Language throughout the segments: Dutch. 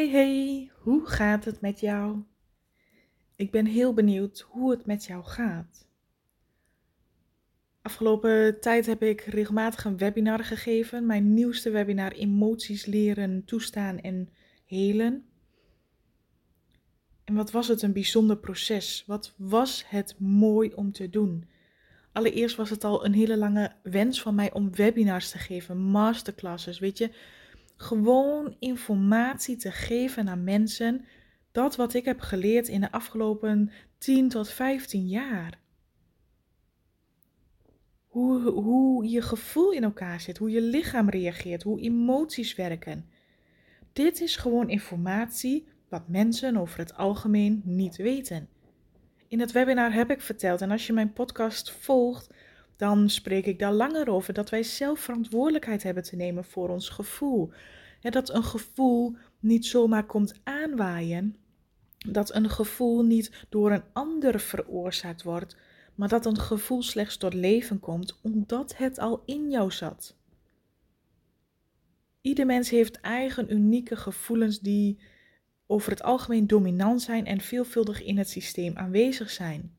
Hey hey, hoe gaat het met jou? Ik ben heel benieuwd hoe het met jou gaat. Afgelopen tijd heb ik regelmatig een webinar gegeven. Mijn nieuwste webinar Emoties leren, toestaan en helen. En wat was het een bijzonder proces? Wat was het mooi om te doen? Allereerst was het al een hele lange wens van mij om webinars te geven, masterclasses, weet je gewoon informatie te geven aan mensen. Dat wat ik heb geleerd in de afgelopen 10 tot 15 jaar. Hoe, hoe je gevoel in elkaar zit, hoe je lichaam reageert, hoe emoties werken. Dit is gewoon informatie wat mensen over het algemeen niet weten. In het webinar heb ik verteld, en als je mijn podcast volgt, dan spreek ik daar langer over dat wij zelf verantwoordelijkheid hebben te nemen voor ons gevoel. Dat een gevoel niet zomaar komt aanwaaien, dat een gevoel niet door een ander veroorzaakt wordt, maar dat een gevoel slechts tot leven komt omdat het al in jou zat. Ieder mens heeft eigen unieke gevoelens die over het algemeen dominant zijn en veelvuldig in het systeem aanwezig zijn.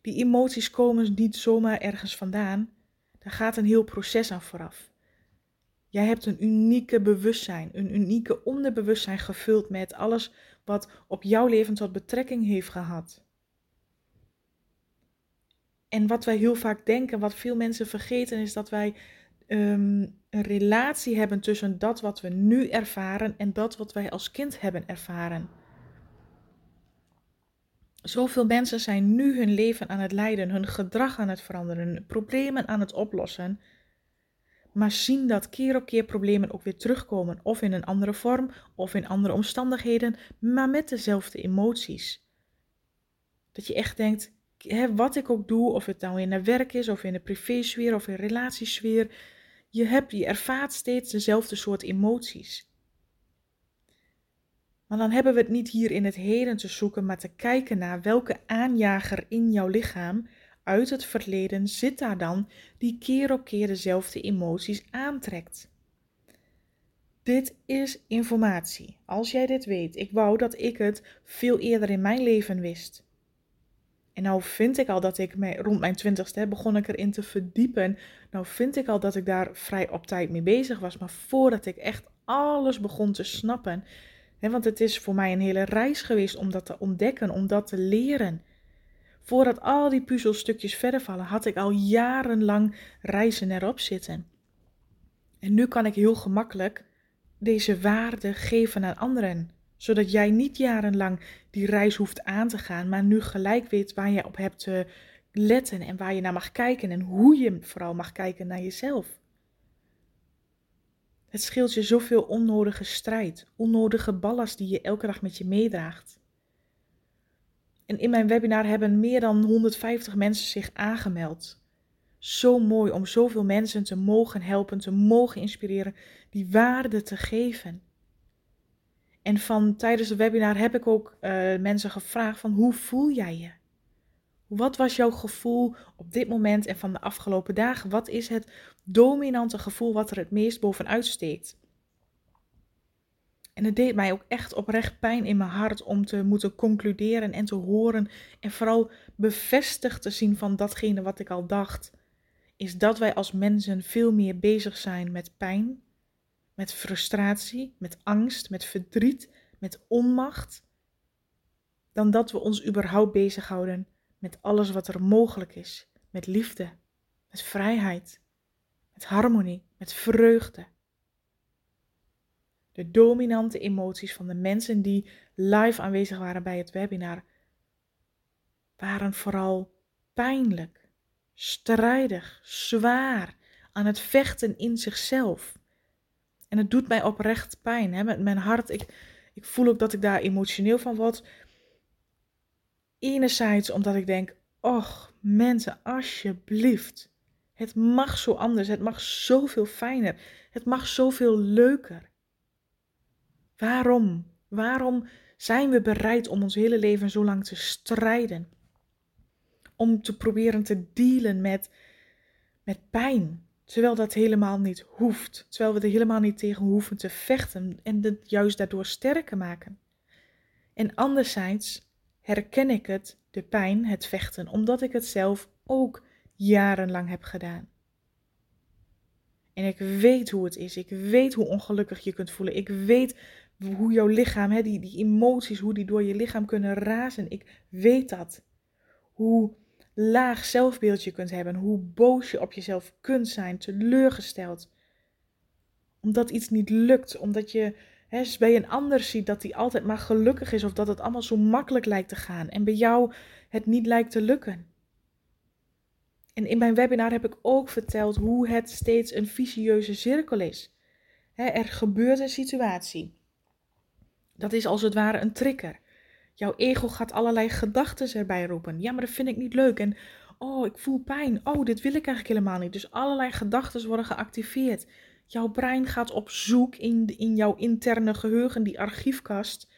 Die emoties komen niet zomaar ergens vandaan. Daar gaat een heel proces aan vooraf. Jij hebt een unieke bewustzijn, een unieke onderbewustzijn gevuld met alles wat op jouw leven tot betrekking heeft gehad. En wat wij heel vaak denken, wat veel mensen vergeten, is dat wij um, een relatie hebben tussen dat wat we nu ervaren en dat wat wij als kind hebben ervaren. Zoveel mensen zijn nu hun leven aan het leiden, hun gedrag aan het veranderen, problemen aan het oplossen. Maar zien dat keer op keer problemen ook weer terugkomen, of in een andere vorm, of in andere omstandigheden, maar met dezelfde emoties. Dat je echt denkt, hè, wat ik ook doe, of het nou in de werk is, of in de privésfeer, of in relatiesfeer, je, hebt, je ervaart steeds dezelfde soort emoties. Maar dan hebben we het niet hier in het heden te zoeken, maar te kijken naar welke aanjager in jouw lichaam uit het verleden zit daar dan die keer op keer dezelfde emoties aantrekt. Dit is informatie. Als jij dit weet, ik wou dat ik het veel eerder in mijn leven wist. En nou vind ik al dat ik me, rond mijn twintigste begon ik erin te verdiepen. Nou vind ik al dat ik daar vrij op tijd mee bezig was. Maar voordat ik echt alles begon te snappen, want het is voor mij een hele reis geweest om dat te ontdekken, om dat te leren. Voordat al die puzzelstukjes verder vallen, had ik al jarenlang reizen erop zitten. En nu kan ik heel gemakkelijk deze waarde geven aan anderen, zodat jij niet jarenlang die reis hoeft aan te gaan, maar nu gelijk weet waar je op hebt te letten en waar je naar mag kijken en hoe je vooral mag kijken naar jezelf. Het scheelt je zoveel onnodige strijd, onnodige ballast die je elke dag met je meedraagt. En in mijn webinar hebben meer dan 150 mensen zich aangemeld. Zo mooi om zoveel mensen te mogen helpen, te mogen inspireren, die waarde te geven. En van tijdens het webinar heb ik ook uh, mensen gevraagd van hoe voel jij je? Wat was jouw gevoel op dit moment en van de afgelopen dagen? Wat is het dominante gevoel wat er het meest bovenuit steekt? En het deed mij ook echt oprecht pijn in mijn hart om te moeten concluderen en te horen en vooral bevestigd te zien van datgene wat ik al dacht, is dat wij als mensen veel meer bezig zijn met pijn, met frustratie, met angst, met verdriet, met onmacht, dan dat we ons überhaupt bezighouden met alles wat er mogelijk is, met liefde, met vrijheid, met harmonie, met vreugde. De dominante emoties van de mensen die live aanwezig waren bij het webinar waren vooral pijnlijk, strijdig, zwaar, aan het vechten in zichzelf. En het doet mij oprecht pijn. Hè? Met mijn hart, ik, ik voel ook dat ik daar emotioneel van word. Enerzijds omdat ik denk, och mensen, alsjeblieft. Het mag zo anders, het mag zoveel fijner, het mag zoveel leuker. Waarom? Waarom zijn we bereid om ons hele leven zo lang te strijden? Om te proberen te dealen met, met pijn, Terwijl dat helemaal niet hoeft. Terwijl we er helemaal niet tegen hoeven te vechten en het juist daardoor sterker maken. En anderzijds herken ik het, de pijn, het vechten, omdat ik het zelf ook jarenlang heb gedaan. En ik weet hoe het is. Ik weet hoe ongelukkig je kunt voelen. Ik weet hoe jouw lichaam, hè, die, die emoties, hoe die door je lichaam kunnen razen. Ik weet dat. Hoe laag zelfbeeld je kunt hebben. Hoe boos je op jezelf kunt zijn. Teleurgesteld. Omdat iets niet lukt. Omdat je hè, bij een ander ziet dat hij altijd maar gelukkig is. Of dat het allemaal zo makkelijk lijkt te gaan. En bij jou het niet lijkt te lukken. En in mijn webinar heb ik ook verteld hoe het steeds een vicieuze cirkel is. er gebeurt een situatie. Dat is als het ware een trigger. Jouw ego gaat allerlei gedachten erbij roepen. Ja, maar dat vind ik niet leuk. En oh, ik voel pijn. Oh, dit wil ik eigenlijk helemaal niet. Dus allerlei gedachten worden geactiveerd. Jouw brein gaat op zoek in, in jouw interne geheugen, die archiefkast,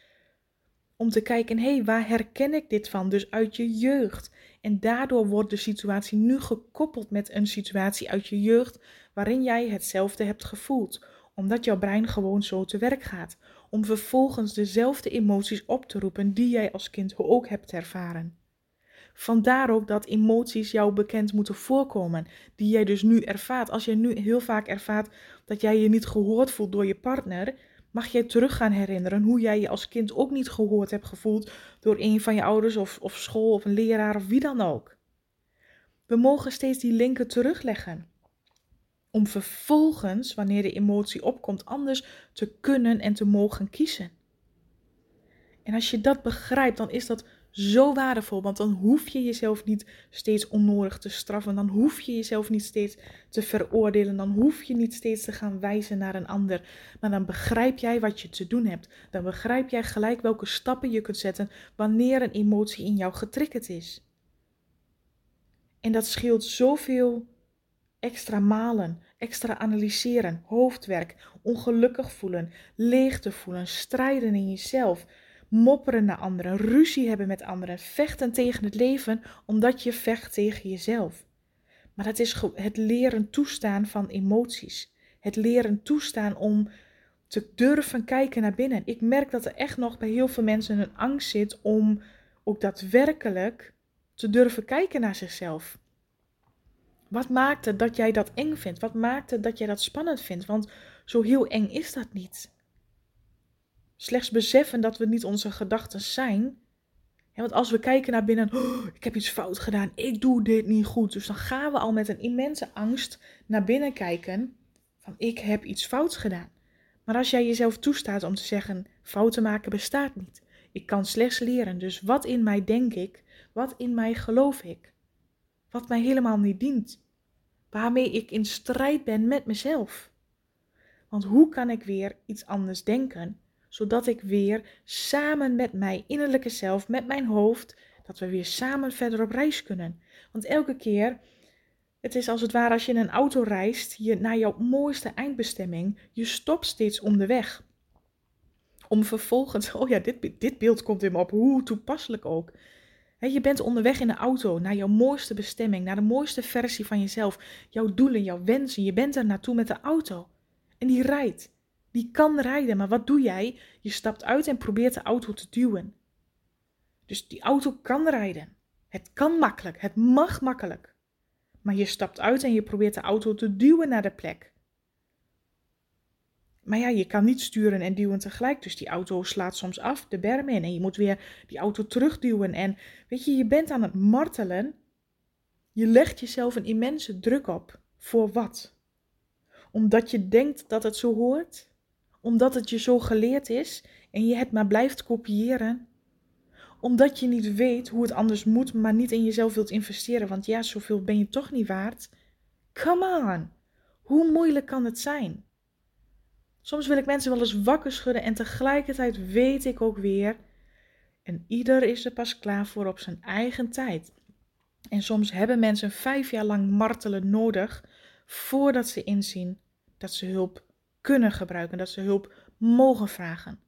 om te kijken, hé, hey, waar herken ik dit van? Dus uit je jeugd. En daardoor wordt de situatie nu gekoppeld met een situatie uit je jeugd waarin jij hetzelfde hebt gevoeld, omdat jouw brein gewoon zo te werk gaat, om vervolgens dezelfde emoties op te roepen die jij als kind ook hebt ervaren. Vandaar ook dat emoties jou bekend moeten voorkomen, die jij dus nu ervaart. Als je nu heel vaak ervaart dat jij je niet gehoord voelt door je partner, mag jij terug gaan herinneren hoe jij je als kind ook niet gehoord hebt gevoeld door een van je ouders of, of school of een leraar of wie dan ook. We mogen steeds die linken terugleggen. Om vervolgens, wanneer de emotie opkomt, anders te kunnen en te mogen kiezen. En als je dat begrijpt, dan is dat zo waardevol. Want dan hoef je jezelf niet steeds onnodig te straffen. Dan hoef je jezelf niet steeds te veroordelen. Dan hoef je niet steeds te gaan wijzen naar een ander. Maar dan begrijp jij wat je te doen hebt. Dan begrijp jij gelijk welke stappen je kunt zetten wanneer een emotie in jou getriggerd is. En dat scheelt zoveel extra malen, extra analyseren, hoofdwerk, ongelukkig voelen, leegte voelen, strijden in jezelf mopperen naar anderen, ruzie hebben met anderen, vechten tegen het leven omdat je vecht tegen jezelf. Maar het is het leren toestaan van emoties. Het leren toestaan om te durven kijken naar binnen. Ik merk dat er echt nog bij heel veel mensen een angst zit om ook daadwerkelijk te durven kijken naar zichzelf. Wat maakt het dat jij dat eng vindt? Wat maakt het dat jij dat spannend vindt? Want zo heel eng is dat niet. Slechts beseffen dat we niet onze gedachten zijn. want als we kijken naar binnen, oh, ik heb iets fout gedaan, ik doe dit niet goed. Dus dan gaan we al met een immense angst naar binnen kijken van ik heb iets fouts gedaan. Maar als jij jezelf toestaat om te zeggen, fouten maken bestaat niet. Ik kan slechts leren, dus wat in mij denk ik, wat in mij geloof ik, wat mij helemaal niet dient, waarmee ik in strijd ben met mezelf. Want hoe kan ik weer iets anders denken zodat ik weer samen met mijn innerlijke zelf, met mijn hoofd, dat we weer samen verder op reis kunnen. Want elke keer, het is als het ware als je in een auto reist, je naar jouw mooiste eindbestemming, je stopt steeds om de weg. Om vervolgens, oh ja, dit, dit beeld komt in me op, hoe toepasselijk ook. Je bent onderweg in de auto naar jouw mooiste bestemming, naar de mooiste versie van jezelf, jouw doelen, jouw wensen. Je bent er naartoe met de auto. En die rijdt. Die kan rijden, maar wat doe jij? Je stapt uit en probeert de auto te duwen. Dus die auto kan rijden. Het kan makkelijk, het mag makkelijk. Maar je stapt uit en je probeert de auto te duwen naar de plek. Maar ja, je kan niet sturen en duwen tegelijk. Dus die auto slaat soms af de berm in. En je moet weer die auto terugduwen. En weet je, je bent aan het martelen. Je legt jezelf een immense druk op. Voor wat? Omdat je denkt dat het zo hoort? omdat het je zo geleerd is en je het maar blijft kopiëren. Omdat je niet weet hoe het anders moet, maar niet in jezelf wilt investeren, want ja, zoveel ben je toch niet waard. Come on, hoe moeilijk kan het zijn? Soms wil ik mensen wel eens wakker schudden en tegelijkertijd weet ik ook weer, en ieder is er pas klaar voor op zijn eigen tijd. En soms hebben mensen vijf jaar lang martelen nodig voordat ze inzien dat ze hulp kunnen gebruiken, dat ze hulp mogen vragen,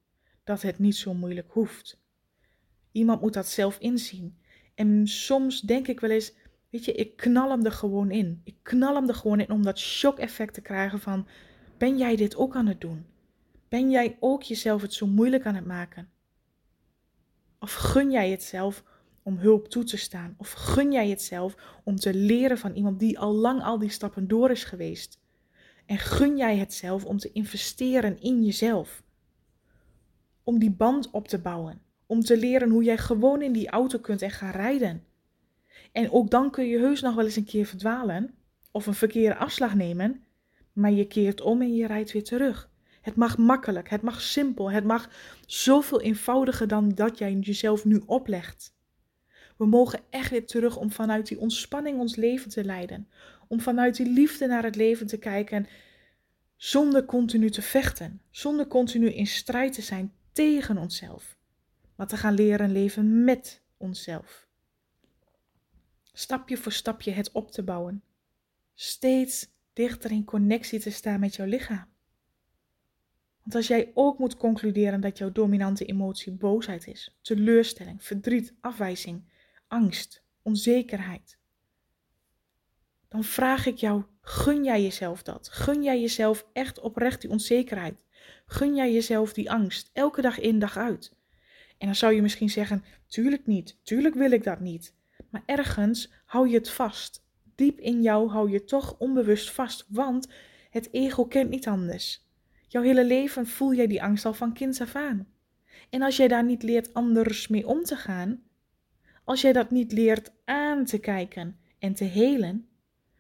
dat het niet zo moeilijk hoeft. Iemand moet dat zelf inzien. En soms denk ik wel eens, Weet je, ik knal hem er gewoon in. Ik knal hem er gewoon in om dat shock-effect te krijgen van: ben jij dit ook aan het doen? Ben jij ook jezelf het zo moeilijk aan het maken? Of gun jij het zelf om hulp toe te staan? Of gun jij het zelf om te leren van iemand die al lang al die stappen door is geweest? En gun jij het zelf om te investeren in jezelf? Om die band op te bouwen. Om te leren hoe jij gewoon in die auto kunt en gaan rijden. En ook dan kun je heus nog wel eens een keer verdwalen of een verkeerde afslag nemen, maar je keert om en je rijdt weer terug. Het mag makkelijk, het mag simpel, het mag zoveel eenvoudiger dan dat jij jezelf nu oplegt. We mogen echt weer terug om vanuit die ontspanning ons leven te leiden. Om vanuit die liefde naar het leven te kijken zonder continu te vechten. Zonder continu in strijd te zijn tegen onszelf. Maar te gaan leren leven met onszelf. Stapje voor stapje het op te bouwen. Steeds dichter in connectie te staan met jouw lichaam. Want als jij ook moet concluderen dat jouw dominante emotie boosheid is, teleurstelling, verdriet, afwijzing, angst, onzekerheid, dan vraag ik jou: gun jij jezelf dat? Gun jij jezelf echt oprecht die onzekerheid? Gun jij jezelf die angst, elke dag in, dag uit? En dan zou je misschien zeggen: tuurlijk niet, tuurlijk wil ik dat niet. Maar ergens hou je het vast. Diep in jou hou je toch onbewust vast, want het ego kent niet anders. Jouw hele leven voel jij die angst al van kinds af aan. En als jij daar niet leert anders mee om te gaan, als jij dat niet leert aan te kijken en te helen,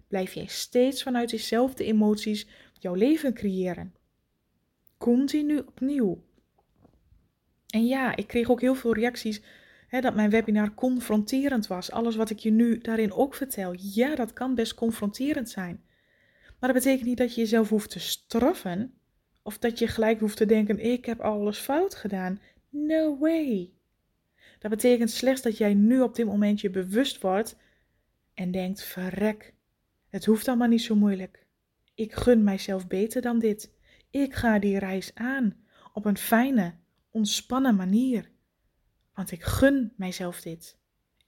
blijf jij steeds vanuit dezelfde emoties jouw leven creëren. Continu opnieuw. En ja, ik kreeg ook heel veel reacties dat mijn webinar confronterend was. Alles wat ik je nu daarin ook vertel. Ja, dat kan best confronterend zijn. Maar dat betekent niet dat je jezelf hoeft te straffen. Of dat je gelijk hoeft te denken: ik heb alles fout gedaan. No way. Dat betekent slechts dat jij nu op dit moment je bewust wordt en denkt: verrek, het hoeft allemaal niet zo moeilijk. Ik gun mijzelf beter dan dit. Ik ga die reis aan op een fijne, ontspannen manier. Want ik gun mijzelf dit.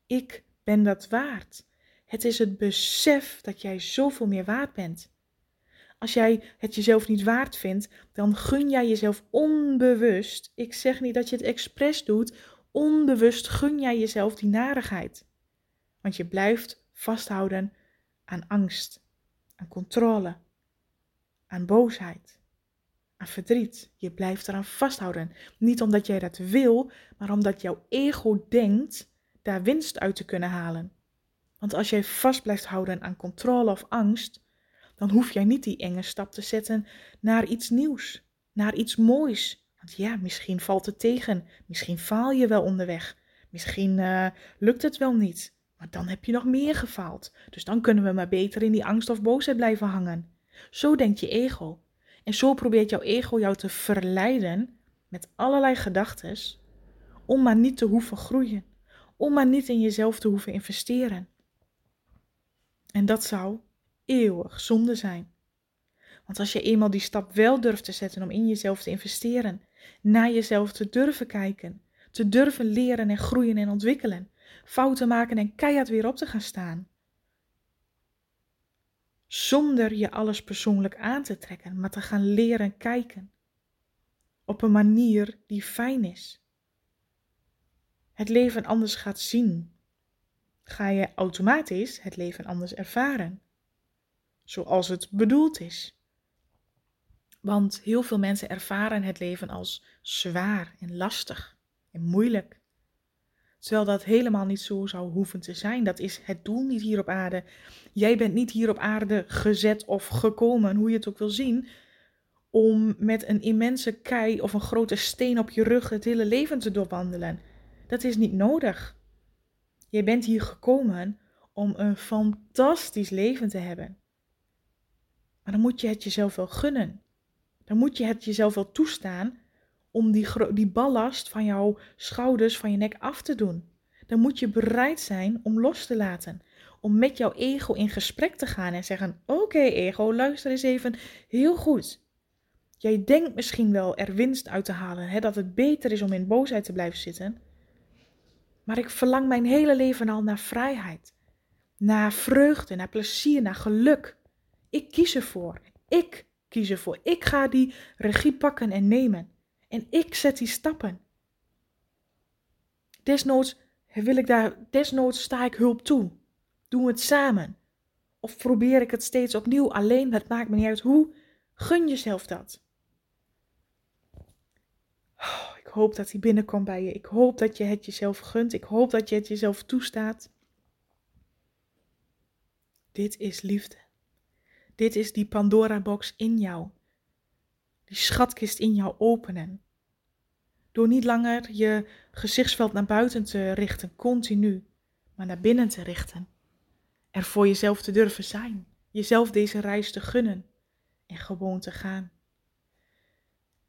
Ik ben dat waard. Het is het besef dat jij zoveel meer waard bent. Als jij het jezelf niet waard vindt, dan gun jij jezelf onbewust. Ik zeg niet dat je het expres doet. Onbewust gun jij jezelf die narigheid. Want je blijft vasthouden aan angst, aan controle, aan boosheid, aan verdriet. Je blijft eraan vasthouden. Niet omdat jij dat wil, maar omdat jouw ego denkt daar winst uit te kunnen halen. Want als jij vast blijft houden aan controle of angst, dan hoef jij niet die enge stap te zetten naar iets nieuws, naar iets moois. Want ja, misschien valt het tegen, misschien faal je wel onderweg, misschien uh, lukt het wel niet. Maar dan heb je nog meer gefaald. Dus dan kunnen we maar beter in die angst of boosheid blijven hangen. Zo denkt je ego. En zo probeert jouw ego jou te verleiden met allerlei gedachten om maar niet te hoeven groeien, om maar niet in jezelf te hoeven investeren. En dat zou eeuwig zonde zijn. Want als je eenmaal die stap wel durft te zetten om in jezelf te investeren, naar jezelf te durven kijken, te durven leren en groeien en ontwikkelen, fouten maken en keihard weer op te gaan staan. Zonder je alles persoonlijk aan te trekken, maar te gaan leren kijken. Op een manier die fijn is. Het leven anders gaat zien. Ga je automatisch het leven anders ervaren. Zoals het bedoeld is. Want heel veel mensen ervaren het leven als zwaar en lastig en moeilijk. Terwijl dat helemaal niet zo zou hoeven te zijn. Dat is het doel niet hier op aarde. Jij bent niet hier op aarde gezet of gekomen, hoe je het ook wil zien, om met een immense kei of een grote steen op je rug het hele leven te doorwandelen. Dat is niet nodig. Jij bent hier gekomen om een fantastisch leven te hebben. Maar dan moet je het jezelf wel gunnen. Dan moet je het jezelf wel toestaan om die, die ballast van jouw schouders, van je nek af te doen. Dan moet je bereid zijn om los te laten. Om met jouw ego in gesprek te gaan en zeggen: Oké, ego, luister eens even heel goed. Jij denkt misschien wel er winst uit te halen, hè, dat het beter is om in boosheid te blijven zitten. Maar ik verlang mijn hele leven al naar vrijheid. naar vreugde, naar plezier, naar geluk. Ik kies ervoor. Ik kies ervoor. Ik ga die regie pakken en nemen. En ik zet die stappen. Desnoods wil ik daar, desnoods sta ik hulp toe. Doen we het samen. Of probeer ik het steeds opnieuw alleen, het maakt me niet uit hoe. Gun jezelf dat. Oh, ik hoop dat hij binnenkomt bij je. Ik hoop dat je het jezelf gunt. Ik hoop dat je het jezelf toestaat. Dit is liefde. Dit is die Pandora-box in jou. Die schatkist in jou openen. Door niet langer je gezichtsveld naar buiten te richten, continu, maar naar binnen te richten. Er voor jezelf te durven zijn. Jezelf deze reis te gunnen en gewoon te gaan.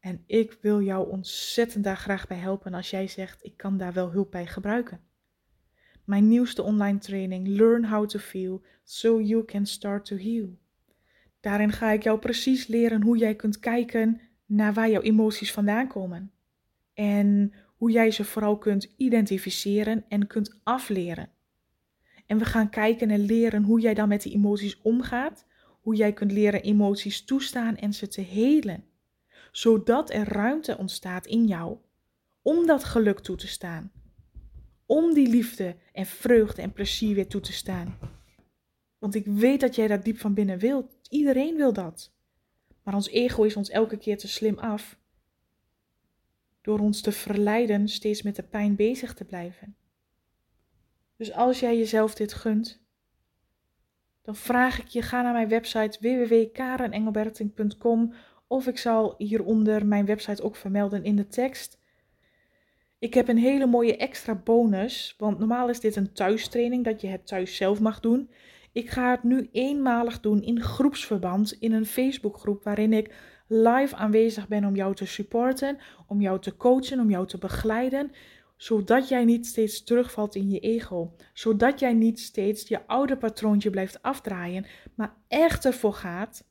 En ik wil jou ontzettend daar graag bij helpen als jij zegt: ik kan daar wel hulp bij gebruiken. Mijn nieuwste online training Learn How to Feel So You Can Start to Heal. Daarin ga ik jou precies leren hoe jij kunt kijken naar waar jouw emoties vandaan komen. En hoe jij ze vooral kunt identificeren en kunt afleren. En we gaan kijken en leren hoe jij dan met die emoties omgaat. Hoe jij kunt leren emoties toestaan en ze te helen. Zodat er ruimte ontstaat in jou om dat geluk toe te staan. Om die liefde en vreugde en plezier weer toe te staan. Want ik weet dat jij dat diep van binnen wilt. Iedereen wil dat. Maar ons ego is ons elke keer te slim af. Door ons te verleiden steeds met de pijn bezig te blijven. Dus als jij jezelf dit gunt, dan vraag ik je, ga naar mijn website www.karenengelberting.com of ik zal hieronder mijn website ook vermelden in de tekst. Ik heb een hele mooie extra bonus, want normaal is dit een thuistraining dat je het thuis zelf mag doen. Ik ga het nu eenmalig doen in groepsverband in een Facebookgroep waarin ik live aanwezig ben om jou te supporten, om jou te coachen, om jou te begeleiden, zodat jij niet steeds terugvalt in je ego, zodat jij niet steeds je oude patroontje blijft afdraaien, maar echt ervoor gaat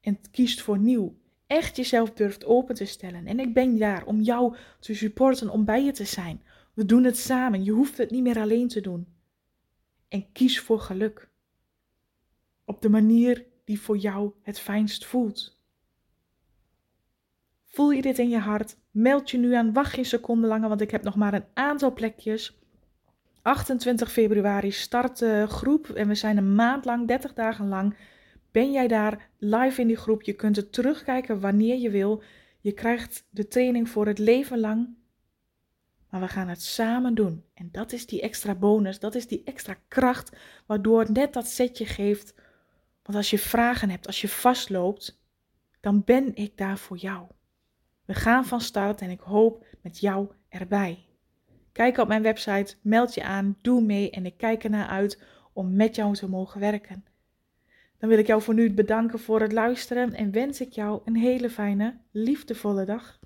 en kiest voor nieuw. Echt jezelf durft open te stellen. En ik ben daar om jou te supporten, om bij je te zijn. We doen het samen. Je hoeft het niet meer alleen te doen en kies voor geluk. Op de manier die voor jou het fijnst voelt. Voel je dit in je hart? Meld je nu aan, wacht geen seconde langer, want ik heb nog maar een aantal plekjes. 28 februari start de groep en we zijn een maand lang, 30 dagen lang. Ben jij daar live in die groep? Je kunt het terugkijken wanneer je wil. Je krijgt de training voor het leven lang maar we gaan het samen doen. En dat is die extra bonus, dat is die extra kracht, waardoor net dat setje geeft. Want als je vragen hebt, als je vastloopt, dan ben ik daar voor jou. We gaan van start en ik hoop met jou erbij. Kijk op mijn website, meld je aan, doe mee en ik kijk ernaar uit om met jou te mogen werken. Dan wil ik jou voor nu bedanken voor het luisteren en wens ik jou een hele fijne, liefdevolle dag.